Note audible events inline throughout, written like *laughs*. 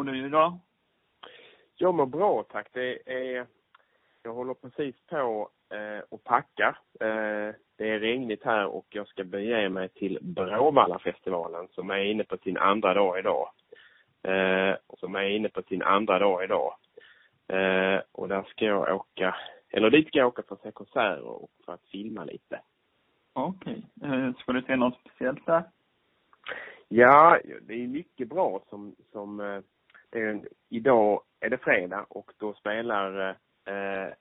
mår du idag? Jag mår bra tack. Det är, jag håller precis på eh, och packar. Eh, det är regnigt här och jag ska bege mig till Bråvallafestivalen som är inne på sin andra dag idag. Eh, som är inne på sin andra dag idag. Eh, och där ska jag åka, eller dit ska jag åka för att se konserter och för att filma lite. Okej. Okay. Eh, ska du se något speciellt där? Ja, det är mycket bra som, som eh, idag är det fredag och då spelar eh,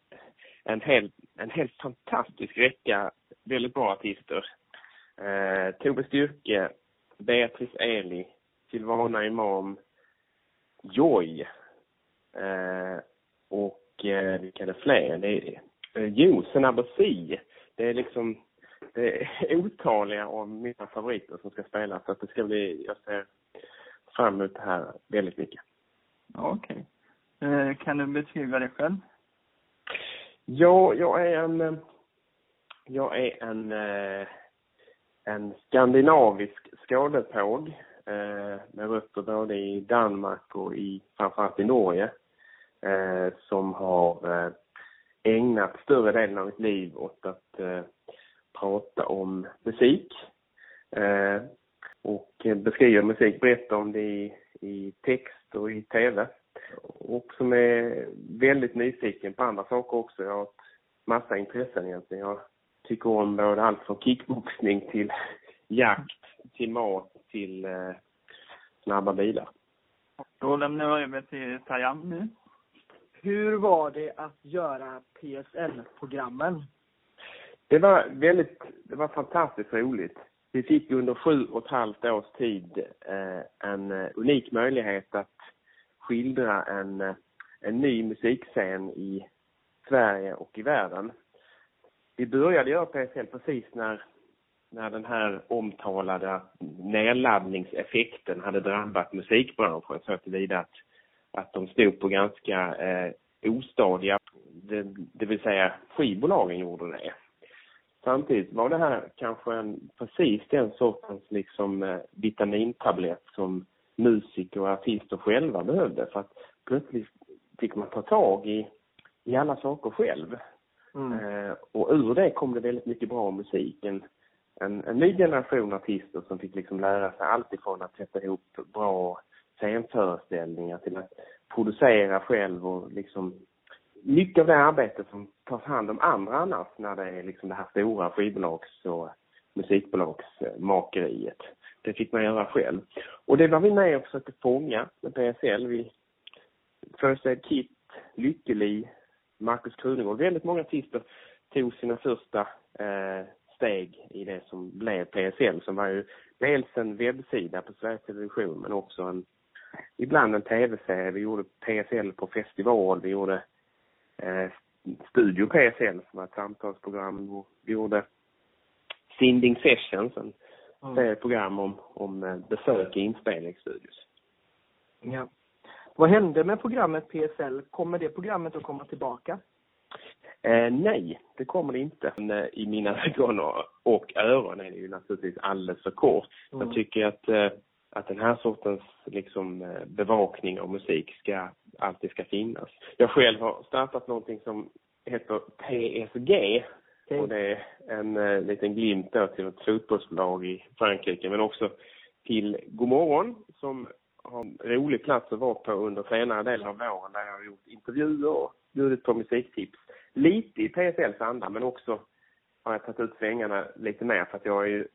en, helt, en helt fantastisk räcka väldigt bra artister. Eh, Tove Styrke, Beatrice Eli, Silvana Imam, Joy eh, och eh, vilka är det fler? Det är eh, Josen Abbasi. Det är liksom det är *laughs* otaliga av mina favoriter som ska spela så att det ska bli, jag ser fram emot det här väldigt mycket. Okej. Okay. Kan du beskriva dig själv? Ja, jag är en, eh, jag är en, eh, en skandinavisk skådepåg med rötter både i Danmark och i, framförallt i Norge. Som har ägnat större delen av mitt liv åt att prata om musik. Och beskriva musik, berätta om det i, i text och i tv och som är väldigt nyfiken på andra saker också. Jag har ett massa intressen egentligen. Jag tycker om både allt från kickboxning till jakt, till mat, till eh, snabba bilar. Då lämnar jag över till Tajam nu. Hur var det att göra PSL-programmen? Det var väldigt, det var fantastiskt roligt. Vi fick under sju och ett halvt års tid eh, en eh, unik möjlighet att skildra en, eh, en ny musikscen i Sverige och i världen. Vi började göra PSL precis när, när den här omtalade nedladdningseffekten hade drabbat musikbranschen så tillvida att, att de stod på ganska eh, ostadiga, det, det vill säga skivbolagen gjorde det. Samtidigt var det här kanske en, precis den sortens liksom eh, vitamintablett som musiker och artister själva behövde för att plötsligt fick man ta tag i, i alla saker själv. Mm. Eh, och ur det kom det väldigt mycket bra musik. En, en, en ny generation artister som fick liksom lära sig allt ifrån att sätta ihop bra scenföreställningar till att producera själv och liksom mycket av det arbetet som tas hand om andra annars när det är liksom det här stora skivbolags och musikbolagsmakeriet. Det fick man göra själv. Och det var vi med och försökte fånga med PSL. Vi First Aid Kit, Lykkeli, Markus Krunegård. Väldigt många artister tog sina första eh, steg i det som blev PSL som var ju dels en webbsida på Sveriges Television men också en ibland en tv-serie. Vi gjorde PSL på festival, vi gjorde eh, Studio PSL som var ett samtalsprogram. Vi gjorde Sinding Sessions, en mm. serieprogram om, om eh, besök i inspelningsstudios. Ja. Vad hände med programmet PSL? Kommer det programmet att komma tillbaka? Eh, nej, det kommer det inte. Men, eh, I mina *laughs* ögon och öron är det ju naturligtvis alldeles för kort. Mm. Jag tycker att, eh, att den här sortens liksom, eh, bevakning av musik ska, alltid ska finnas. Jag själv har startat någonting som heter PSG Okay. Och det är en eh, liten glimt då till ett fotbollslag i Frankrike men också till Godmorgon som har en rolig plats att vara på under senare delen av våren där jag har gjort intervjuer och bjudit på musiktips. Lite i PSLs anda men också har jag tagit ut svängarna lite mer för att jag är ju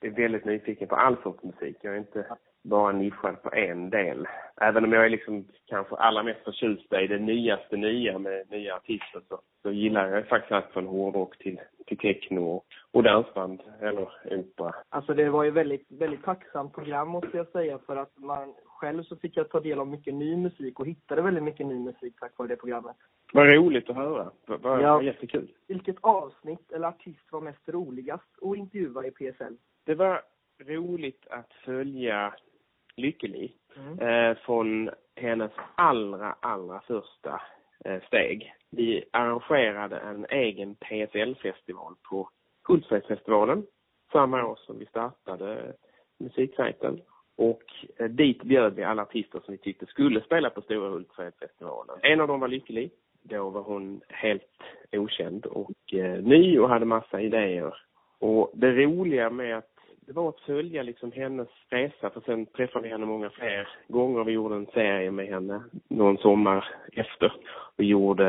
är väldigt nyfiken på all sorts musik. Jag är inte bara nischad på en del. Även om jag är liksom kanske allra mest förtjust i det nyaste nya med nya artister så, så gillar jag faktiskt allt från hårdrock till, till techno och, och dansband eller opera. Alltså det var ju väldigt, väldigt tacksamt program måste jag säga för att man själv så fick jag ta del av mycket ny musik och hittade väldigt mycket ny musik tack vare det programmet. Vad roligt att höra. Vad, ja. jättekul. Vilket avsnitt eller artist var mest roligast att intervjua i PSL? Det var roligt att följa Lykkeli mm. eh, från hennes allra, allra första eh, steg. Vi arrangerade en egen PSL-festival på Hultsfredsfestivalen samma år som vi startade musiksajten. Och eh, dit bjöd vi alla artister som vi tyckte skulle spela på Stora Hultsfredsfestivalen. En av dem var Lykkelig. Då var hon helt okänd och eh, ny och hade massa idéer. Och det roliga med att det var att följa liksom hennes resa, för sen träffade vi henne många fler gånger. Vi gjorde en serie med henne någon sommar efter. Vi gjorde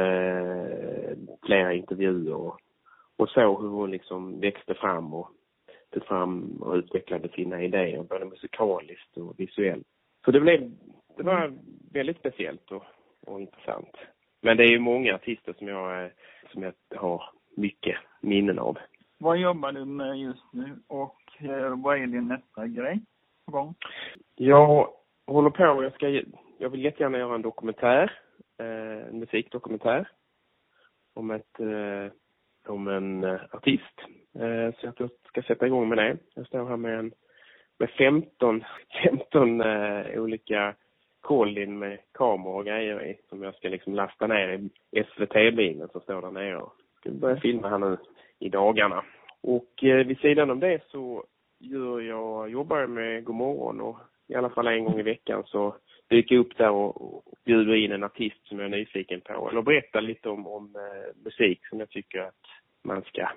eh, flera intervjuer och, och såg hur hon liksom växte fram och tog fram och utvecklade sina idéer, både musikaliskt och visuellt. Så det blev, det var väldigt speciellt och, och intressant. Men det är ju många artister som jag, som jag har mycket minnen av. Vad jobbar du med just nu och eh, vad är din nästa grej på gång? Jag håller på, jag ska, jag vill jättegärna göra en dokumentär, eh, en musikdokumentär om ett, eh, om en artist. Eh, så jag ska sätta igång med det. Jag står här med en, med 15, 15 eh, olika kollin med kameror och grejer i som jag ska liksom lasta ner i SVT-bilen som står där nere. Jag ska börja filma här nu i dagarna. Och eh, vid sidan om det så gör jag, jobbar jag med Godmorgon och i alla fall en gång i veckan så dyker jag upp där och, och bjuder in en artist som jag är nyfiken på eller berättar lite om, om musik som jag tycker att man ska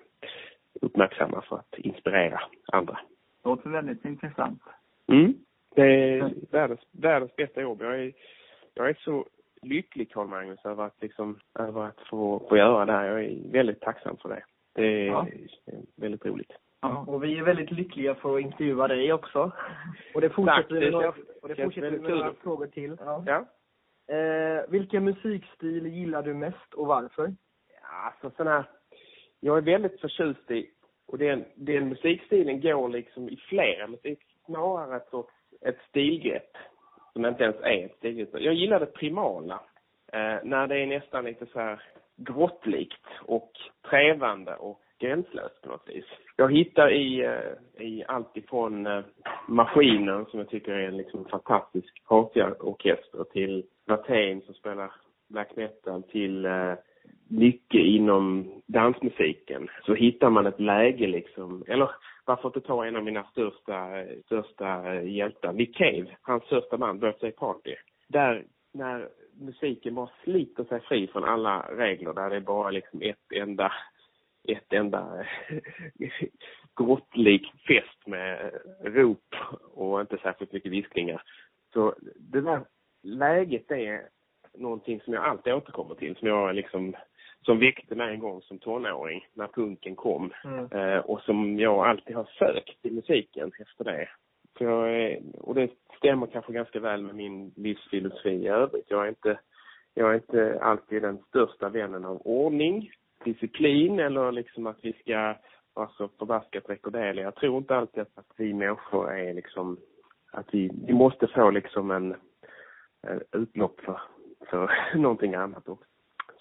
uppmärksamma för att inspirera andra. Det låter väldigt intressant. Mm. Det är världens, världens bästa jobb. Jag är, jag är så lycklig, Carl Magnus, över att, liksom, över att få, få göra det här. Jag är väldigt tacksam för det. Det är Ja. väldigt roligt. Ja, och vi är väldigt lyckliga för att intervjua dig också. Och det fortsätter vi det med några, och det fortsätter med några frågor till. Ja. Ja. Eh, vilken musikstil gillar du mest och varför? Alltså sån här, jag är väldigt förtjust i, och den, den musikstilen går liksom i flera musik, snarare ett sorts, ett stilgrepp, som inte ens är ett stilgrepp. Jag gillar det primala, eh, när det är nästan lite så här grottlikt och trevande och gränslöst på något vis. Jag hittar i, eh, i allt ifrån eh, Maskinen, som jag tycker är en liksom fantastisk orkester till Watain som spelar black metal, till eh, mycket inom dansmusiken så hittar man ett läge liksom, eller varför inte ta en av mina största, största hjältar, Nick Cave, hans första band, Birthday Party. Där, när musiken bara sliter sig fri från alla regler, där det är bara liksom ett enda, ett enda *laughs* grottlik fest med rop och inte särskilt mycket viskningar. Så det där läget är någonting som jag alltid återkommer till, som jag liksom som väckte mig en gång som tonåring när punken kom Mm. eh, och som jag alltid har sökt i musiken efter det. För jag och det stämmer kanske ganska väl med min livsfilosofi i övrigt. Jag är inte, jag är inte alltid den största vännen av ordning, disciplin eller liksom att vi ska vara så förbaskat rekorderliga. Jag tror inte alltid att, att vi människor är liksom, att vi, vi måste få liksom en, en utlopp för, för *laughs* någonting annat också.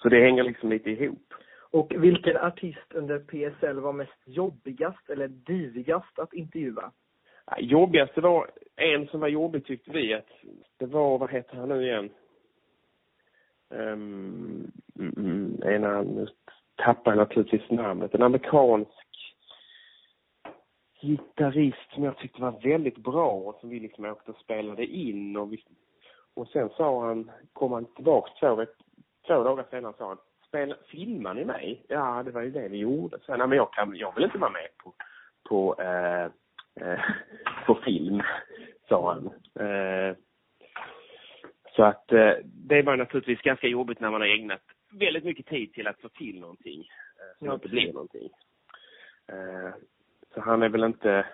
Så det hänger liksom lite ihop. Och vilken artist under PSL var mest jobbigast eller divigast att intervjua? Jobbigast, det var en som var jobbig tyckte vi att det var, vad heter han nu igen? Um, mm, en nu tappar jag naturligtvis namnet, en amerikansk gitarrist som jag tyckte var väldigt bra och som vi liksom åkte och spelade in och vi, och sen sa han, kom han tillbaks två, två dagar senare sa han, Spela, filmar ni mig? Ja, det var ju det vi gjorde. Så, nej, men jag kan, jag vill inte vara med på, på, eh, eh, *laughs* på film, sa han. Eh, så att eh, det var naturligtvis ganska jobbigt när man har ägnat väldigt mycket tid till att få till någonting eh, som Ja, inte blir någonting. Eh, så han är väl inte,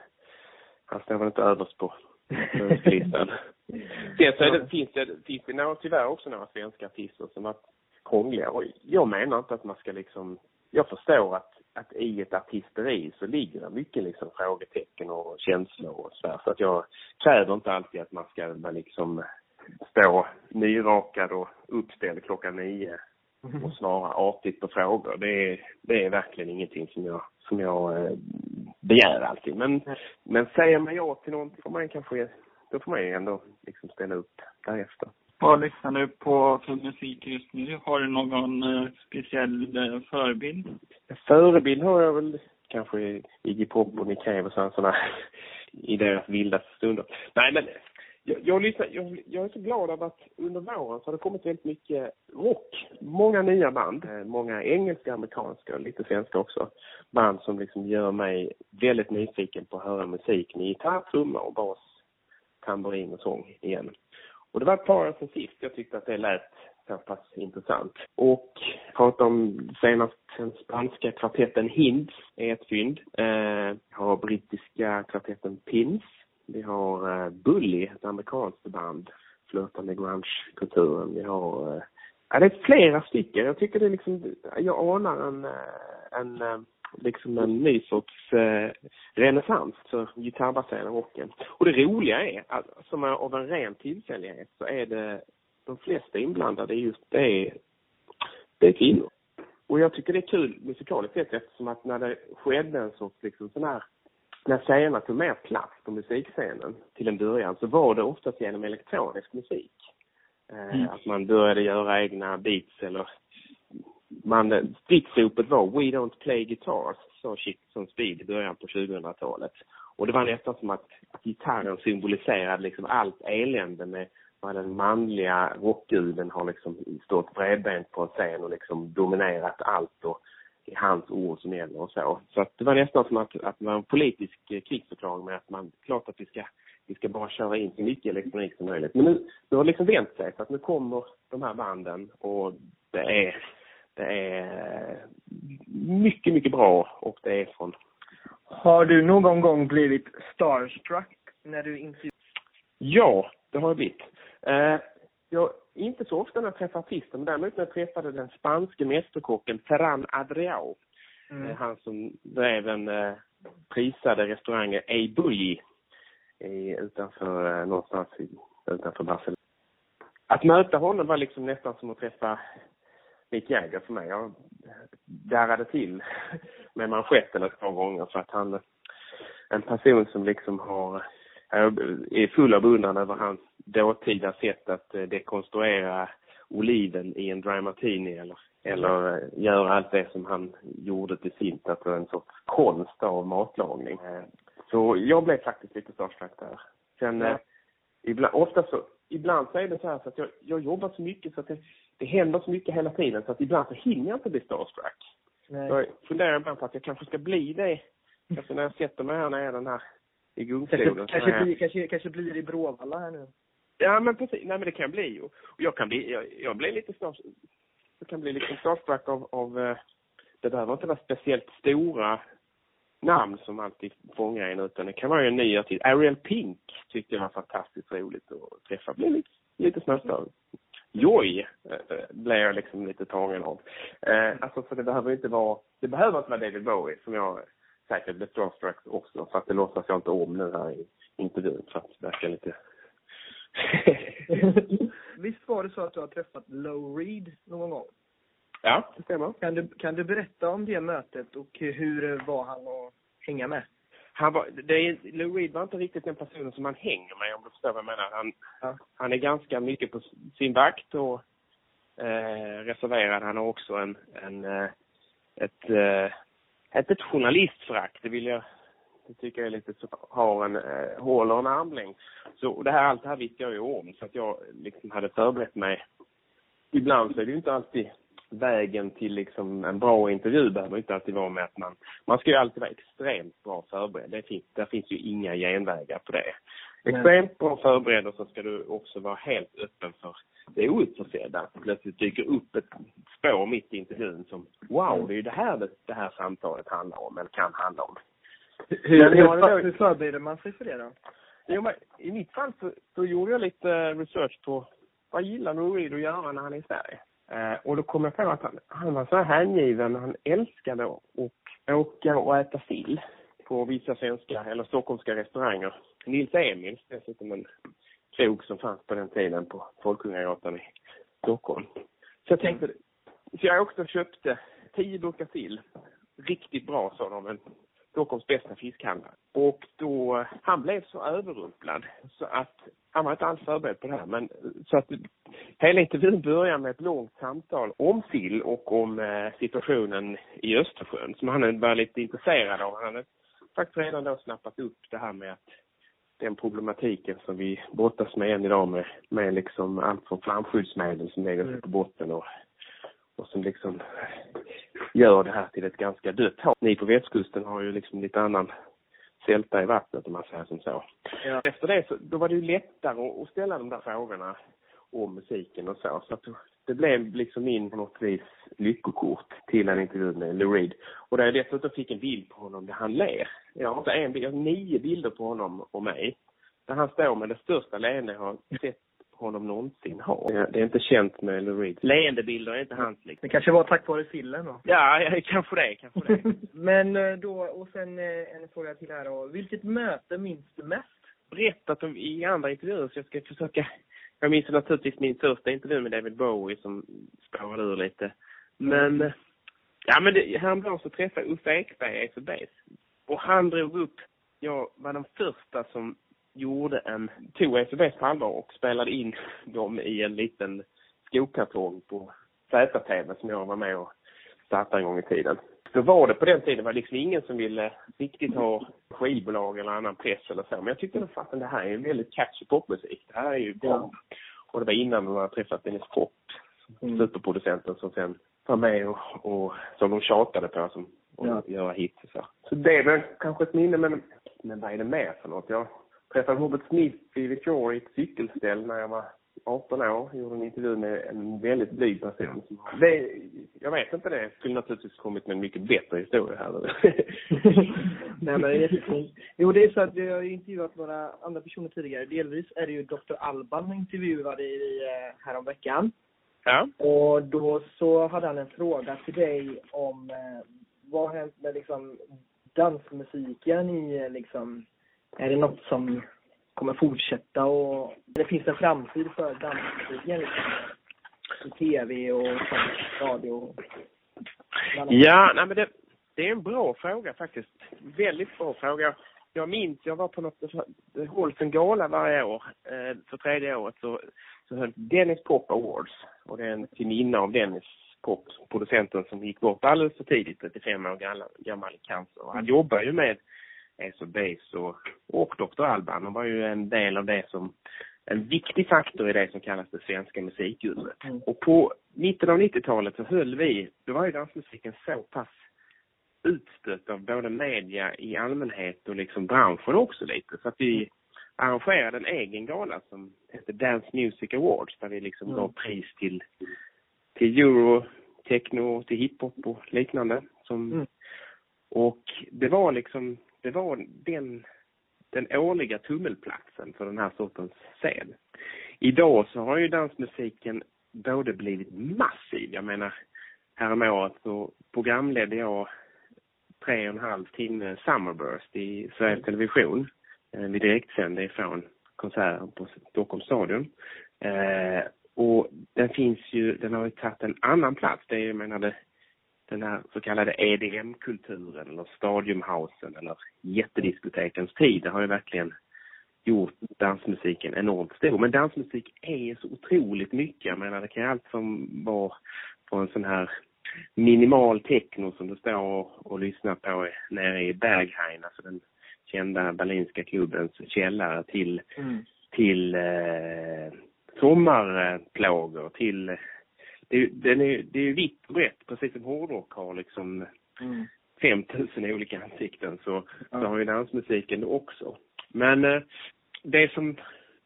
han står väl inte överst på på *laughs* önskelistan. Sen så det, finns det, finns det några, tyvärr också några svenska artister som varit krångliga. Och jag menar inte att man ska liksom, jag förstår att, att i ett artisteri så ligger det mycket liksom frågetecken och känslor och så där. Så att jag kräver inte alltid att man ska vara liksom stå nyrakad och uppställd klockan nio och svara artigt på frågor. Det är, det är verkligen ingenting som jag, som jag eh, begär alltid. Men, men säger man ja till någonting får man kanske, då får man ju ändå liksom ställa upp därefter. Vad lyssnar du på för musik just nu? Har du någon eh, speciell eh, förebild? Förebild har jag väl kanske Iggy Pop och Nick Cave och sådana, sådana i deras vildaste stunder. Nej, men jag, jag, lyssnar, jag, jag är så glad över att under våren så har det kommit väldigt mycket rock. Många nya band. Eh, många engelska, amerikanska och lite svenska också. Band som liksom gör mig väldigt nyfiken på att höra musik med gitarr, trumma och bas, tamburin och sång igen. Och det var ett par år sedan sist jag tyckte att det lät så pass intressant. Och prata om senast den spanska kvartetten Hinds är ett fynd. Eh, har brittiska kvartetten Pins vi har eh, Bully, ett amerikanskt band, flörtar med grunge-kulturen. Vi har, eh, ja det är flera stycken. Jag tycker det är liksom, jag anar en, eh, en eh, liksom en ny sorts eh, renässans för gitarrbaserad rocken. Och det roliga är att som är av en ren tillfällighet så är det de flesta inblandade just det är, det är kvinnor. Och jag tycker det är kul musikaliskt sett eftersom att när det skedde en sorts liksom sån här när tjejerna tog mer plats på musikscenen till en början så var det oftast genom elektronisk musik. Eh, mm. Att man började göra egna beats eller man, eh, stridsropet var We don't play guitars, sa Chicken Speed i början på 2000-talet. Och det var nästan som att, att gitarren symboliserade liksom allt elände med vad den manliga rockguden har liksom stått bredbent på en scen och liksom dominerat allt och det är hans ord som gäller och så. Så att det var nästan som att, att det var en politisk eh, krigsförklaring med att man, klart att vi ska, vi ska bara köra in så mycket elektronik som möjligt. Men nu, nu har det liksom vänt sig så att nu kommer de här banden och det är, det är mycket, mycket bra och det är från... Har du någon gång blivit starstruck när du intervjuar? Ja, det har jag blivit. Eh, jag inte så ofta när jag träffar artister, men däremot när jag träffade den spanske mästerkocken Ferran Adriao. Mm. Eh, han som drev den eh, prisade restaurangen Ei Bulli utanför, eh, någonstans i, utanför Barcelona. Att möta honom var liksom nästan som att träffa Mick Jagger för mig. Jag darrade till med manschetten ett par gånger för att han, en person som liksom har jag är full av beundran över hans dåtida sätt att eh, dekonstruera oliven i en dry martini eller, eller eh, göra allt det som han gjorde till sitt, alltså en sorts konst av matlagning. Eh, så jag blev faktiskt lite starstruck där. Sen, ja. ibland, ofta så, ibland så är det så här så att jag, jag jobbar så mycket så att det, det händer så mycket hela tiden så att ibland så hinner jag inte bli starstruck. Nej. Jag funderar ibland på att jag kanske ska bli det. Alltså när jag sätter mig här nere den här i gungstolen. Kanske, kanske, blir, kanske, kanske blir i Bråvalla här nu. Ja, men precis. Nej, men det kan bli. Och jag kan bli, jag, jag blir lite snart, jag kan bli liksom starstruck av, av, eh, det behöver inte vara speciellt stora namn som alltid fångar en, utan det kan vara en ny artist. Ariel Pink tyckte jag var fantastiskt roligt att träffa. Blev lite, lite småstörd. Joy äh, blev jag liksom lite tagen av. Eh, alltså, för det behöver inte vara, det behöver inte vara David Bowie som jag säkert bli starstruck också. För att det låtsas jag inte om nu här i intervjun för att det verkar lite... *laughs* Visst var det så att du har träffat Low Reed någon gång? Ja, det stämmer. Kan du, kan du berätta om det mötet och hur var han att hänga med? Han var, det är, Lou Reed var inte riktigt den personen som man hänger med om du förstår vad jag menar. Han, ja. han är ganska mycket på sin vakt och eh, reserverad. Han har också en, en eh, ett eh, inte ett journalistförakt, det vill jag det tycker jag är lite så, har en, eh, håller en armlängd. Så det här, allt det här visste jag ju om så att jag liksom hade förberett mig. Ibland så är det ju inte alltid vägen till liksom en bra intervju behöver inte alltid vara med att man, man ska ju alltid vara extremt bra förberedd. Det finns, där finns ju inga genvägar på det. Extremt bra förberedd och så ska du också vara helt öppen för det det plötsligt dyker upp ett spår mitt i intervjun som wow, det är ju det här det, det här samtalet handlar om, eller kan handla om. Hur, hur, hur förbereder man sig för det då? Jo, men I mitt fall så, så gjorde jag lite research på vad gillar Norid att göra när han är i Sverige? Eh, och då kom jag på att han, han var så här hängiven, han älskade att åka och äta sill på vissa svenska eller stockholmska restauranger. Nils Emils, dessutom en krog som fanns på den tiden på Folkungagatan i Stockholm. Så jag tänkte, så jag åkte och köpte tio burkar till. Riktigt bra, sa de. En Stockholms bästa fiskhandlare. Och då, han blev så överrumplad så att han var inte alls förberedd på det här. Men så att hela intervjun börjar med ett långt samtal om sill och om eh, situationen i Östersjön som han var lite intresserad av. Han hade faktiskt redan då snappat upp det här med att den problematiken som vi brottas med än idag med, med liksom allt från flamskyddsmedel som lägger sig på botten och, och som liksom gör det här till ett ganska dött hav. Ni på västkusten har ju liksom lite annan sälta i vattnet om man säger som så. Ja. Efter det så, då var det ju lättare att ställa de där frågorna om musiken och så. Så att det blev liksom min på något vis lyckokort till en intervju med Lou Reed. Och där jag dessutom fick en bild på honom där han ler. Jag har inte en bild, jag har nio bilder på honom och mig. Där han står med det största leende jag har sett honom någonsin ha. Det är inte känt med Lou Reed. Leendebilder är inte hans liksom. Det kanske var tack vare sillen då? Ja, ja kanske det, kanske det. *laughs* Men eh, då, och sen eh, en fråga till här då. Vilket möte minns du mest? Berättat om i andra intervjuer så jag ska försöka jag minns naturligtvis min första intervju med David Bowie som spårade ur lite. Men, ja men det, häromdagen så träffade jag Uffe Ekberg i Base. Och han drog upp, jag var den första som gjorde en, tog Base på allvar och spelade in *laughs* dem i en liten skokartong på ZTV som jag var med och startade en gång i tiden då var det på den tiden var det liksom ingen som ville riktigt ha skivbolag eller annan press eller så. Men jag tyckte att det här är en väldigt catchy popmusik. Det här är ju bra. Och det var innan man hade träffat Dennis Pop, mm. superproducenten som sen var med och, och som de tjatade på som och ja. göra hits och så. Så det är väl kanske ett minne, men, men vad är det mer för något? Jag träffade Robert Smith i Victoria i ett cykelställ när jag var 18 år, gjorde en intervju med en väldigt blyg person. Det, jag vet inte det. Skulle naturligtvis kommit med en mycket bättre historia här. *laughs* Nej men det är jättefint. Jo det är så att vi har intervjuat några andra personer tidigare. Delvis är det ju Dr. Alban intervjuade i eh, häromveckan. Ja. Och då så hade han en fråga till dig om eh, vad har hänt med liksom dansmusiken i eh, liksom, är det något som kommer fortsätta och det finns en framtid för dansmusiken liksom. I tv och radio. Ja, nej men det, det är en bra fråga faktiskt. Väldigt bra fråga. Jag minns, jag var på något, det hålls en gala varje år. Eh, för tredje året så, så höll Dennis Pop Awards. Och det är en till minne av Dennis Pop, producenten som gick bort alldeles för tidigt, 35 år gammal, gammal i cancer. Och han jobbar ju med Ace of Base och, och Dr. Alban. De var ju en del av det som, en viktig faktor i det som kallas det svenska musikundret. Mm. Och på mitten av 90-talet så höll vi, då var ju dansmusiken så pass utstött av både media i allmänhet och liksom branschen också lite. Så att vi arrangerade en egen gala som hette Dance Music Awards där vi liksom mm. gav pris till, till euro, techno, till hiphop och liknande. Som, mm. Och det var liksom det var den, den årliga tummelplatsen för den här sortens scen. Idag så har ju dansmusiken både blivit massiv, jag menar häromåret så programledde jag tre och en halv timme Summerburst i Sveriges Television. Eh, Vi direktsände ifrån konserten på Stockholms stadion. Eh, och den finns ju, den har ju tagit en annan plats. Det är, jag menar, det, den här så kallade EDM-kulturen eller stadiumhousen eller jättediskotekens tid. Det har ju verkligen gjort dansmusiken enormt stor. Men dansmusik är så otroligt mycket. Jag menar det kan ju allt som vara på en sån här minimal techno som du står och, och lyssnar på nere i Berghain, alltså den kända berlinska klubbens källare till, mm. till eh, sommarplågor, till det, den är, det är vitt och brett, precis som hårdrock har liksom mm. 5000 olika ansikten så, ja. så har ju dansmusiken också. Men eh, det som,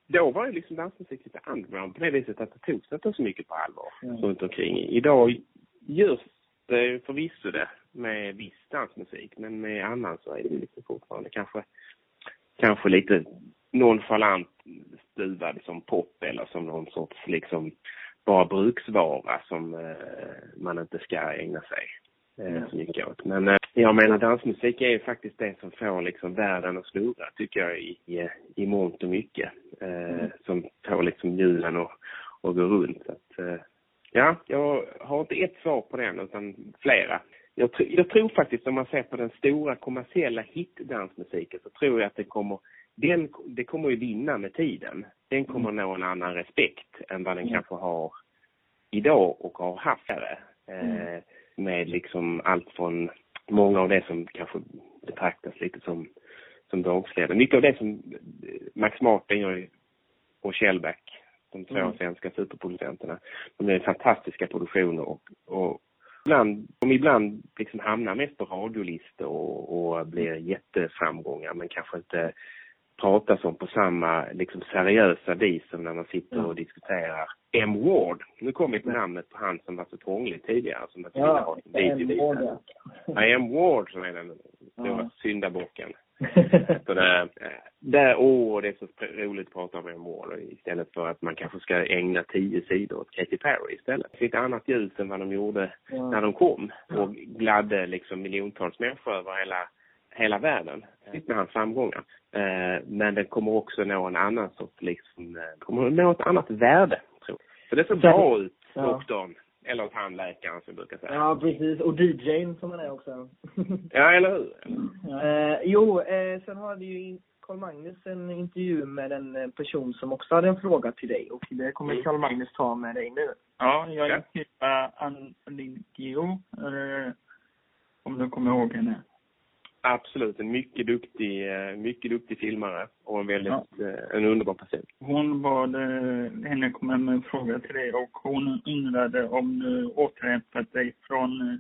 då var ju liksom dansmusik lite underground på det viset att det togs inte så mycket på allvar mm. runt omkring. Idag görs det förvisso det med viss dansmusik men med annan så är det liksom fortfarande kanske, kanske lite nonchalant stuvad som pop eller som någon sorts liksom bara bruksvara som eh, man inte ska ägna sig eh, så mycket åt. Men eh, jag menar dansmusik är ju faktiskt det som får liksom världen att snurra tycker jag i, i, i mångt och mycket. Mm. Som får liksom hjulen att, att gå runt. Så att, ja, jag har inte ett svar på den utan flera. Jag, jag, tror faktiskt om man ser på den stora kommersiella hitdansmusiken så tror jag att det kommer, den, det kommer ju vinna med tiden. Den kommer mm. nå en annan respekt än vad den mm. kanske har idag och har haft. Eh, mm. Med liksom allt från många av det som kanske betraktas lite som, som bågsledare. Mycket av det som Max Martin gör och Shellback, de två mm. svenska superproducenterna, de är fantastiska produktioner och, och ibland, de ibland liksom hamnar mest på radiolistor och, och blir jätteframgångar men kanske inte pratas om på samma liksom seriösa vis som när man sitter och diskuterar M. Ward. Nu kom på namnet på han som var så krånglig tidigare. Som att ja, M. Ward. Ja, M. Ward som är den stora ja. syndabocken. *laughs* det, där, åh, det är så roligt att prata om M. Ward istället för att man kanske ska ägna tio sidor åt Katy Perry istället. Ett annat ljus än vad de gjorde ja. när de kom och gladde liksom miljontals människor över hela hela världen med hans framgångar. Eh, men den kommer också nå en annan sorts liksom, eh, kommer nå ett annat värde, tror jag. Så det ser bra ut, ja. doktorn. Eller tandläkaren som brukar säga. Ja, precis. Och DJn som han är också. *laughs* ja, eller hur? Ja. Eh, jo, eh, sen hade ju Carl Magnus en intervju med en eh, person som också hade en fråga till dig och det kommer mm. Carl Magnus ta med dig nu. Ja, jag är ja. Ann Lindgio, om du kommer ihåg henne. Absolut, en mycket duktig, eh, mycket duktig filmare och en väldigt, ja. Eh, en underbar person. Hon bad henne komma med en fråga till dig och hon undrade om du återhämtat dig från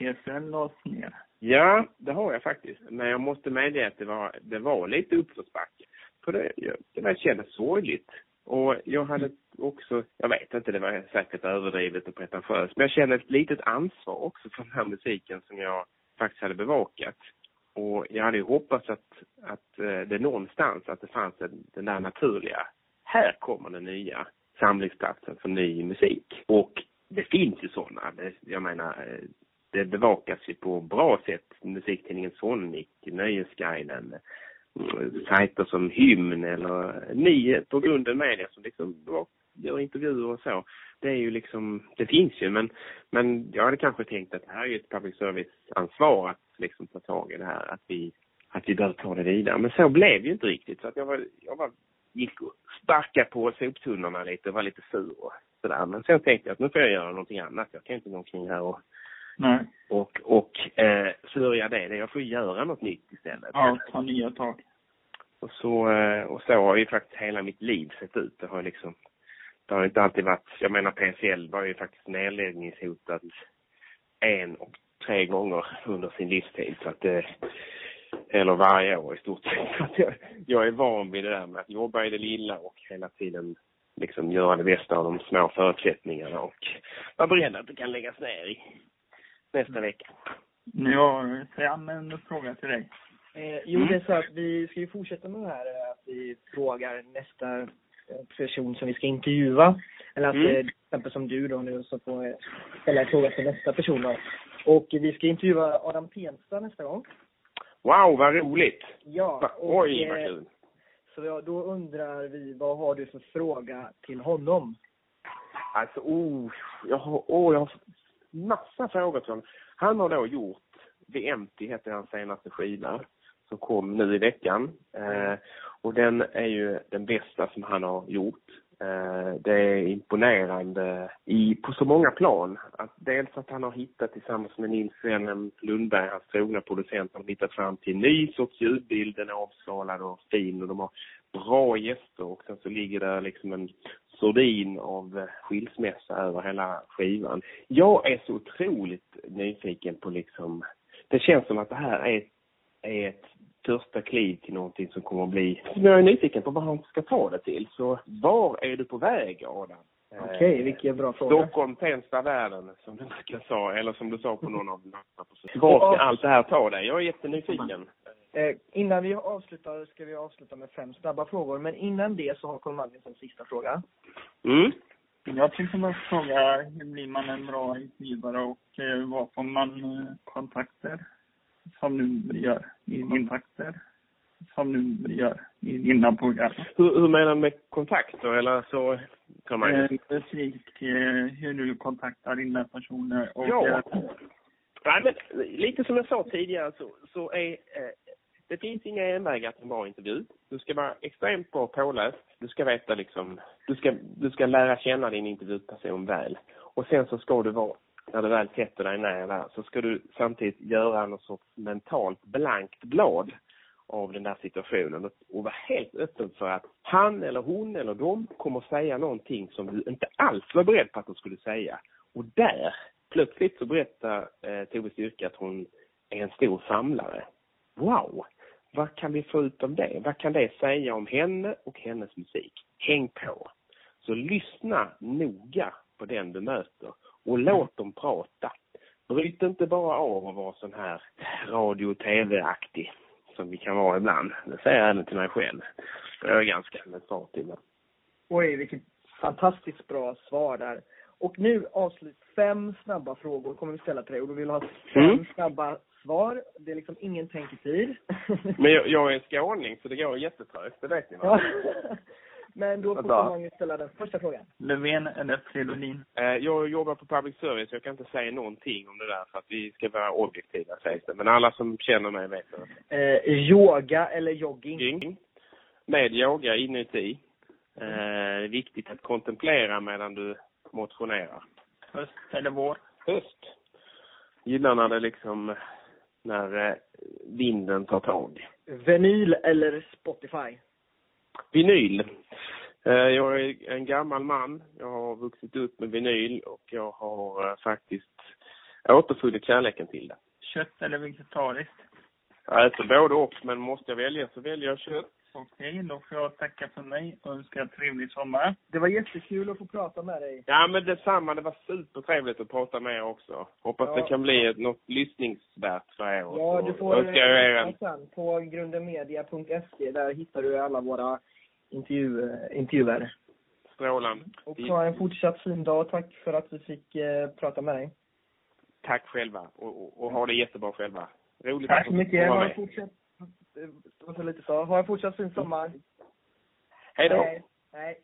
eh, lades ner. Ja, det har jag faktiskt. Men jag måste medge att det var, det var lite uppförsbacke. För det, det var, kändes sorgligt. Och jag hade också, jag vet inte, det var säkert överdrivet och pretentiöst, men jag kände ett litet ansvar också för den här musiken som jag faktiskt hade bevakat. Och jag hade ju hoppats att, att eh, det någonstans, att det fanns den, den där naturliga, här kommer den nya samlingsplatsen för ny musik. Och det finns ju sådana. jag menar, eh, det bevakas ju på bra sätt. Musiktidningen Sonic, Nöjesguiden, mm, sajter som Hymn eller ni på grunden media som liksom gör intervjuer och så. Det är ju liksom, det finns ju men, men jag hade kanske tänkt att det här är ju ett public service-ansvar att liksom ta tag i det här, att vi, att vi bör ta det vidare. Men så blev ju inte riktigt så att jag var, jag var, gick och sparkade på soptunnorna lite och var lite sur och sådär. Men sen tänkte jag att nu får jag göra någonting annat. Jag kan inte gå omkring här och Nej. Och, och eh, sörja det. Jag får göra något nytt istället. Ja, ta nya tag. Och så, eh, och så har ju faktiskt hela mitt liv sett ut. Det har liksom det har inte alltid varit, jag menar PSL var ju faktiskt nedläggningshotad en och tre gånger under sin livstid så att det, eller varje år i stort sett. Jag, jag är van vid det där med att jobba i det lilla och hela tiden liksom göra det bästa av de små förutsättningarna och vara beredd att det kan läggas ner i nästa vecka. Nu har Sam en fråga till dig. Eh, jo, mm. det är så att vi ska ju fortsätta med det här att vi frågar nästa person som vi ska intervjua. Eller att mm. Eh, till exempel som du då nu så får ställa en fråga till nästa person då. Och vi ska intervjua Adam Tensta nästa gång. Wow, vad roligt! Ja. Och, Oj, vad eh, kul! Så då undrar vi, vad har du för fråga till honom? Alltså, oh, jag har, oh, jag har massa frågor till honom. Han har då gjort, The Empty heter hans senaste skiva, som kom nu i veckan. Eh, och den är ju den bästa som han har gjort. Eh, det är imponerande i, på så många plan. Att dels att han har hittat tillsammans med Nils Wennem Lundberg, hans trogna producent, har hittat fram till en ny sorts ljudbild. Den är avskalad och fin och de har bra gäster och sen så ligger det liksom en sordin av skilsmässa över hela skivan. Jag är så otroligt nyfiken på liksom, det känns som att det här är, är ett första kliv till någonting som kommer att bli, som jag är nyfiken på vad han ska ta det till. Så var är du på väg Adam? Okej, okay, vilken bra fråga. Stockholm, Tensta, världen, som du brukar sa, eller som du sa på någon av Var ska allt det här ta dig? Jag är jättenyfiken. Eh, innan vi avslutar ska vi avsluta med fem snabba frågor, men innan det så har Carl en sista fråga. Mm. Jag tänkte bara fråga, hur blir man en bra intervjuare och eh, vad får man eh, kontakter? som du gör i din takter som du gör i dina program. Hur, hur menar du med kontakter eller så? Kan man... Eh, musik, eh, hur du kontaktar dina personer och... Ja. Eh, Nej, men lite som jag sa tidigare så, så är eh, det finns inga envägar till en bra intervju. Du ska vara extremt bra påläst. Du ska veta liksom, du ska, du ska lära känna din intervjuperson väl. Och sen så ska du vara när du väl sätter dig ner där, så ska du samtidigt göra något sorts mentalt blankt blad av den där situationen och, vara helt öppen för att han eller hon eller de kommer säga någonting som du inte alls var beredd på att de skulle säga. Och där, plötsligt så berättar eh, Tove Styrka att hon är en stor samlare. Wow! Vad kan vi få ut av det? Vad kan det säga om henne och hennes musik? Häng på! Så lyssna noga på den du möter och låt dem prata. Bryt inte bara av och var sån här radio och tv-aktig som vi kan vara ibland. Det säger jag även till mig själv. Jag är ganska mentalt ibland. Oj, vilket fantastiskt bra svar där. Och nu avslut. Fem snabba frågor kommer vi ställa till dig och du vill ha fem Mm. snabba svar. Det är liksom ingen tänketid. Men jag, jag är en *laughs* skåning så det går jättetrögt, det vet ni va? ja. Men då får Vänta. Magnus ställa den första frågan. Löfven eller Fridolin? Jag jobbar på public service, jag kan inte säga någonting om det där för att vi ska vara objektiva sägs det. Men alla som känner mig vet det. Eh, yoga eller jogging? Jogging. Med yoga inuti. Eh, Det är viktigt att kontemplera medan du motionerar. Höst eller vår? Höst. Gillar när det liksom, när eh, vinden tar tag. Vinyl eller Spotify? Vinyl. Eh, Jag är en gammal man. Jag har vuxit upp med vinyl och jag har eh, faktiskt återfunnit kärleken till det. Kött eller vegetariskt? Jag äter både och, men måste jag välja så väljer jag kött. Okej, då får jag tacka för mig och önska trevlig sommar. Det var jättekul att få prata med dig. Ja, men detsamma. Det var supertrevligt att prata med er också. Hoppas Ja. det kan bli ett, något lyssningsvärt för er. Ja, du får önskar jag er en eh, sen på grundemedia.se. Där hittar du alla våra intervju, eh, intervjuer. strålande Och ha en fortsatt fin dag. Tack för att vi fick eh, prata med dig. tack själva. Och, och, och ha det jättebra själva. Roligt Tack att så mycket. Ha en fortsatt, eh, vad så lite så. Ha en fortsatt fin sommar. Hej då. Hej. Hej.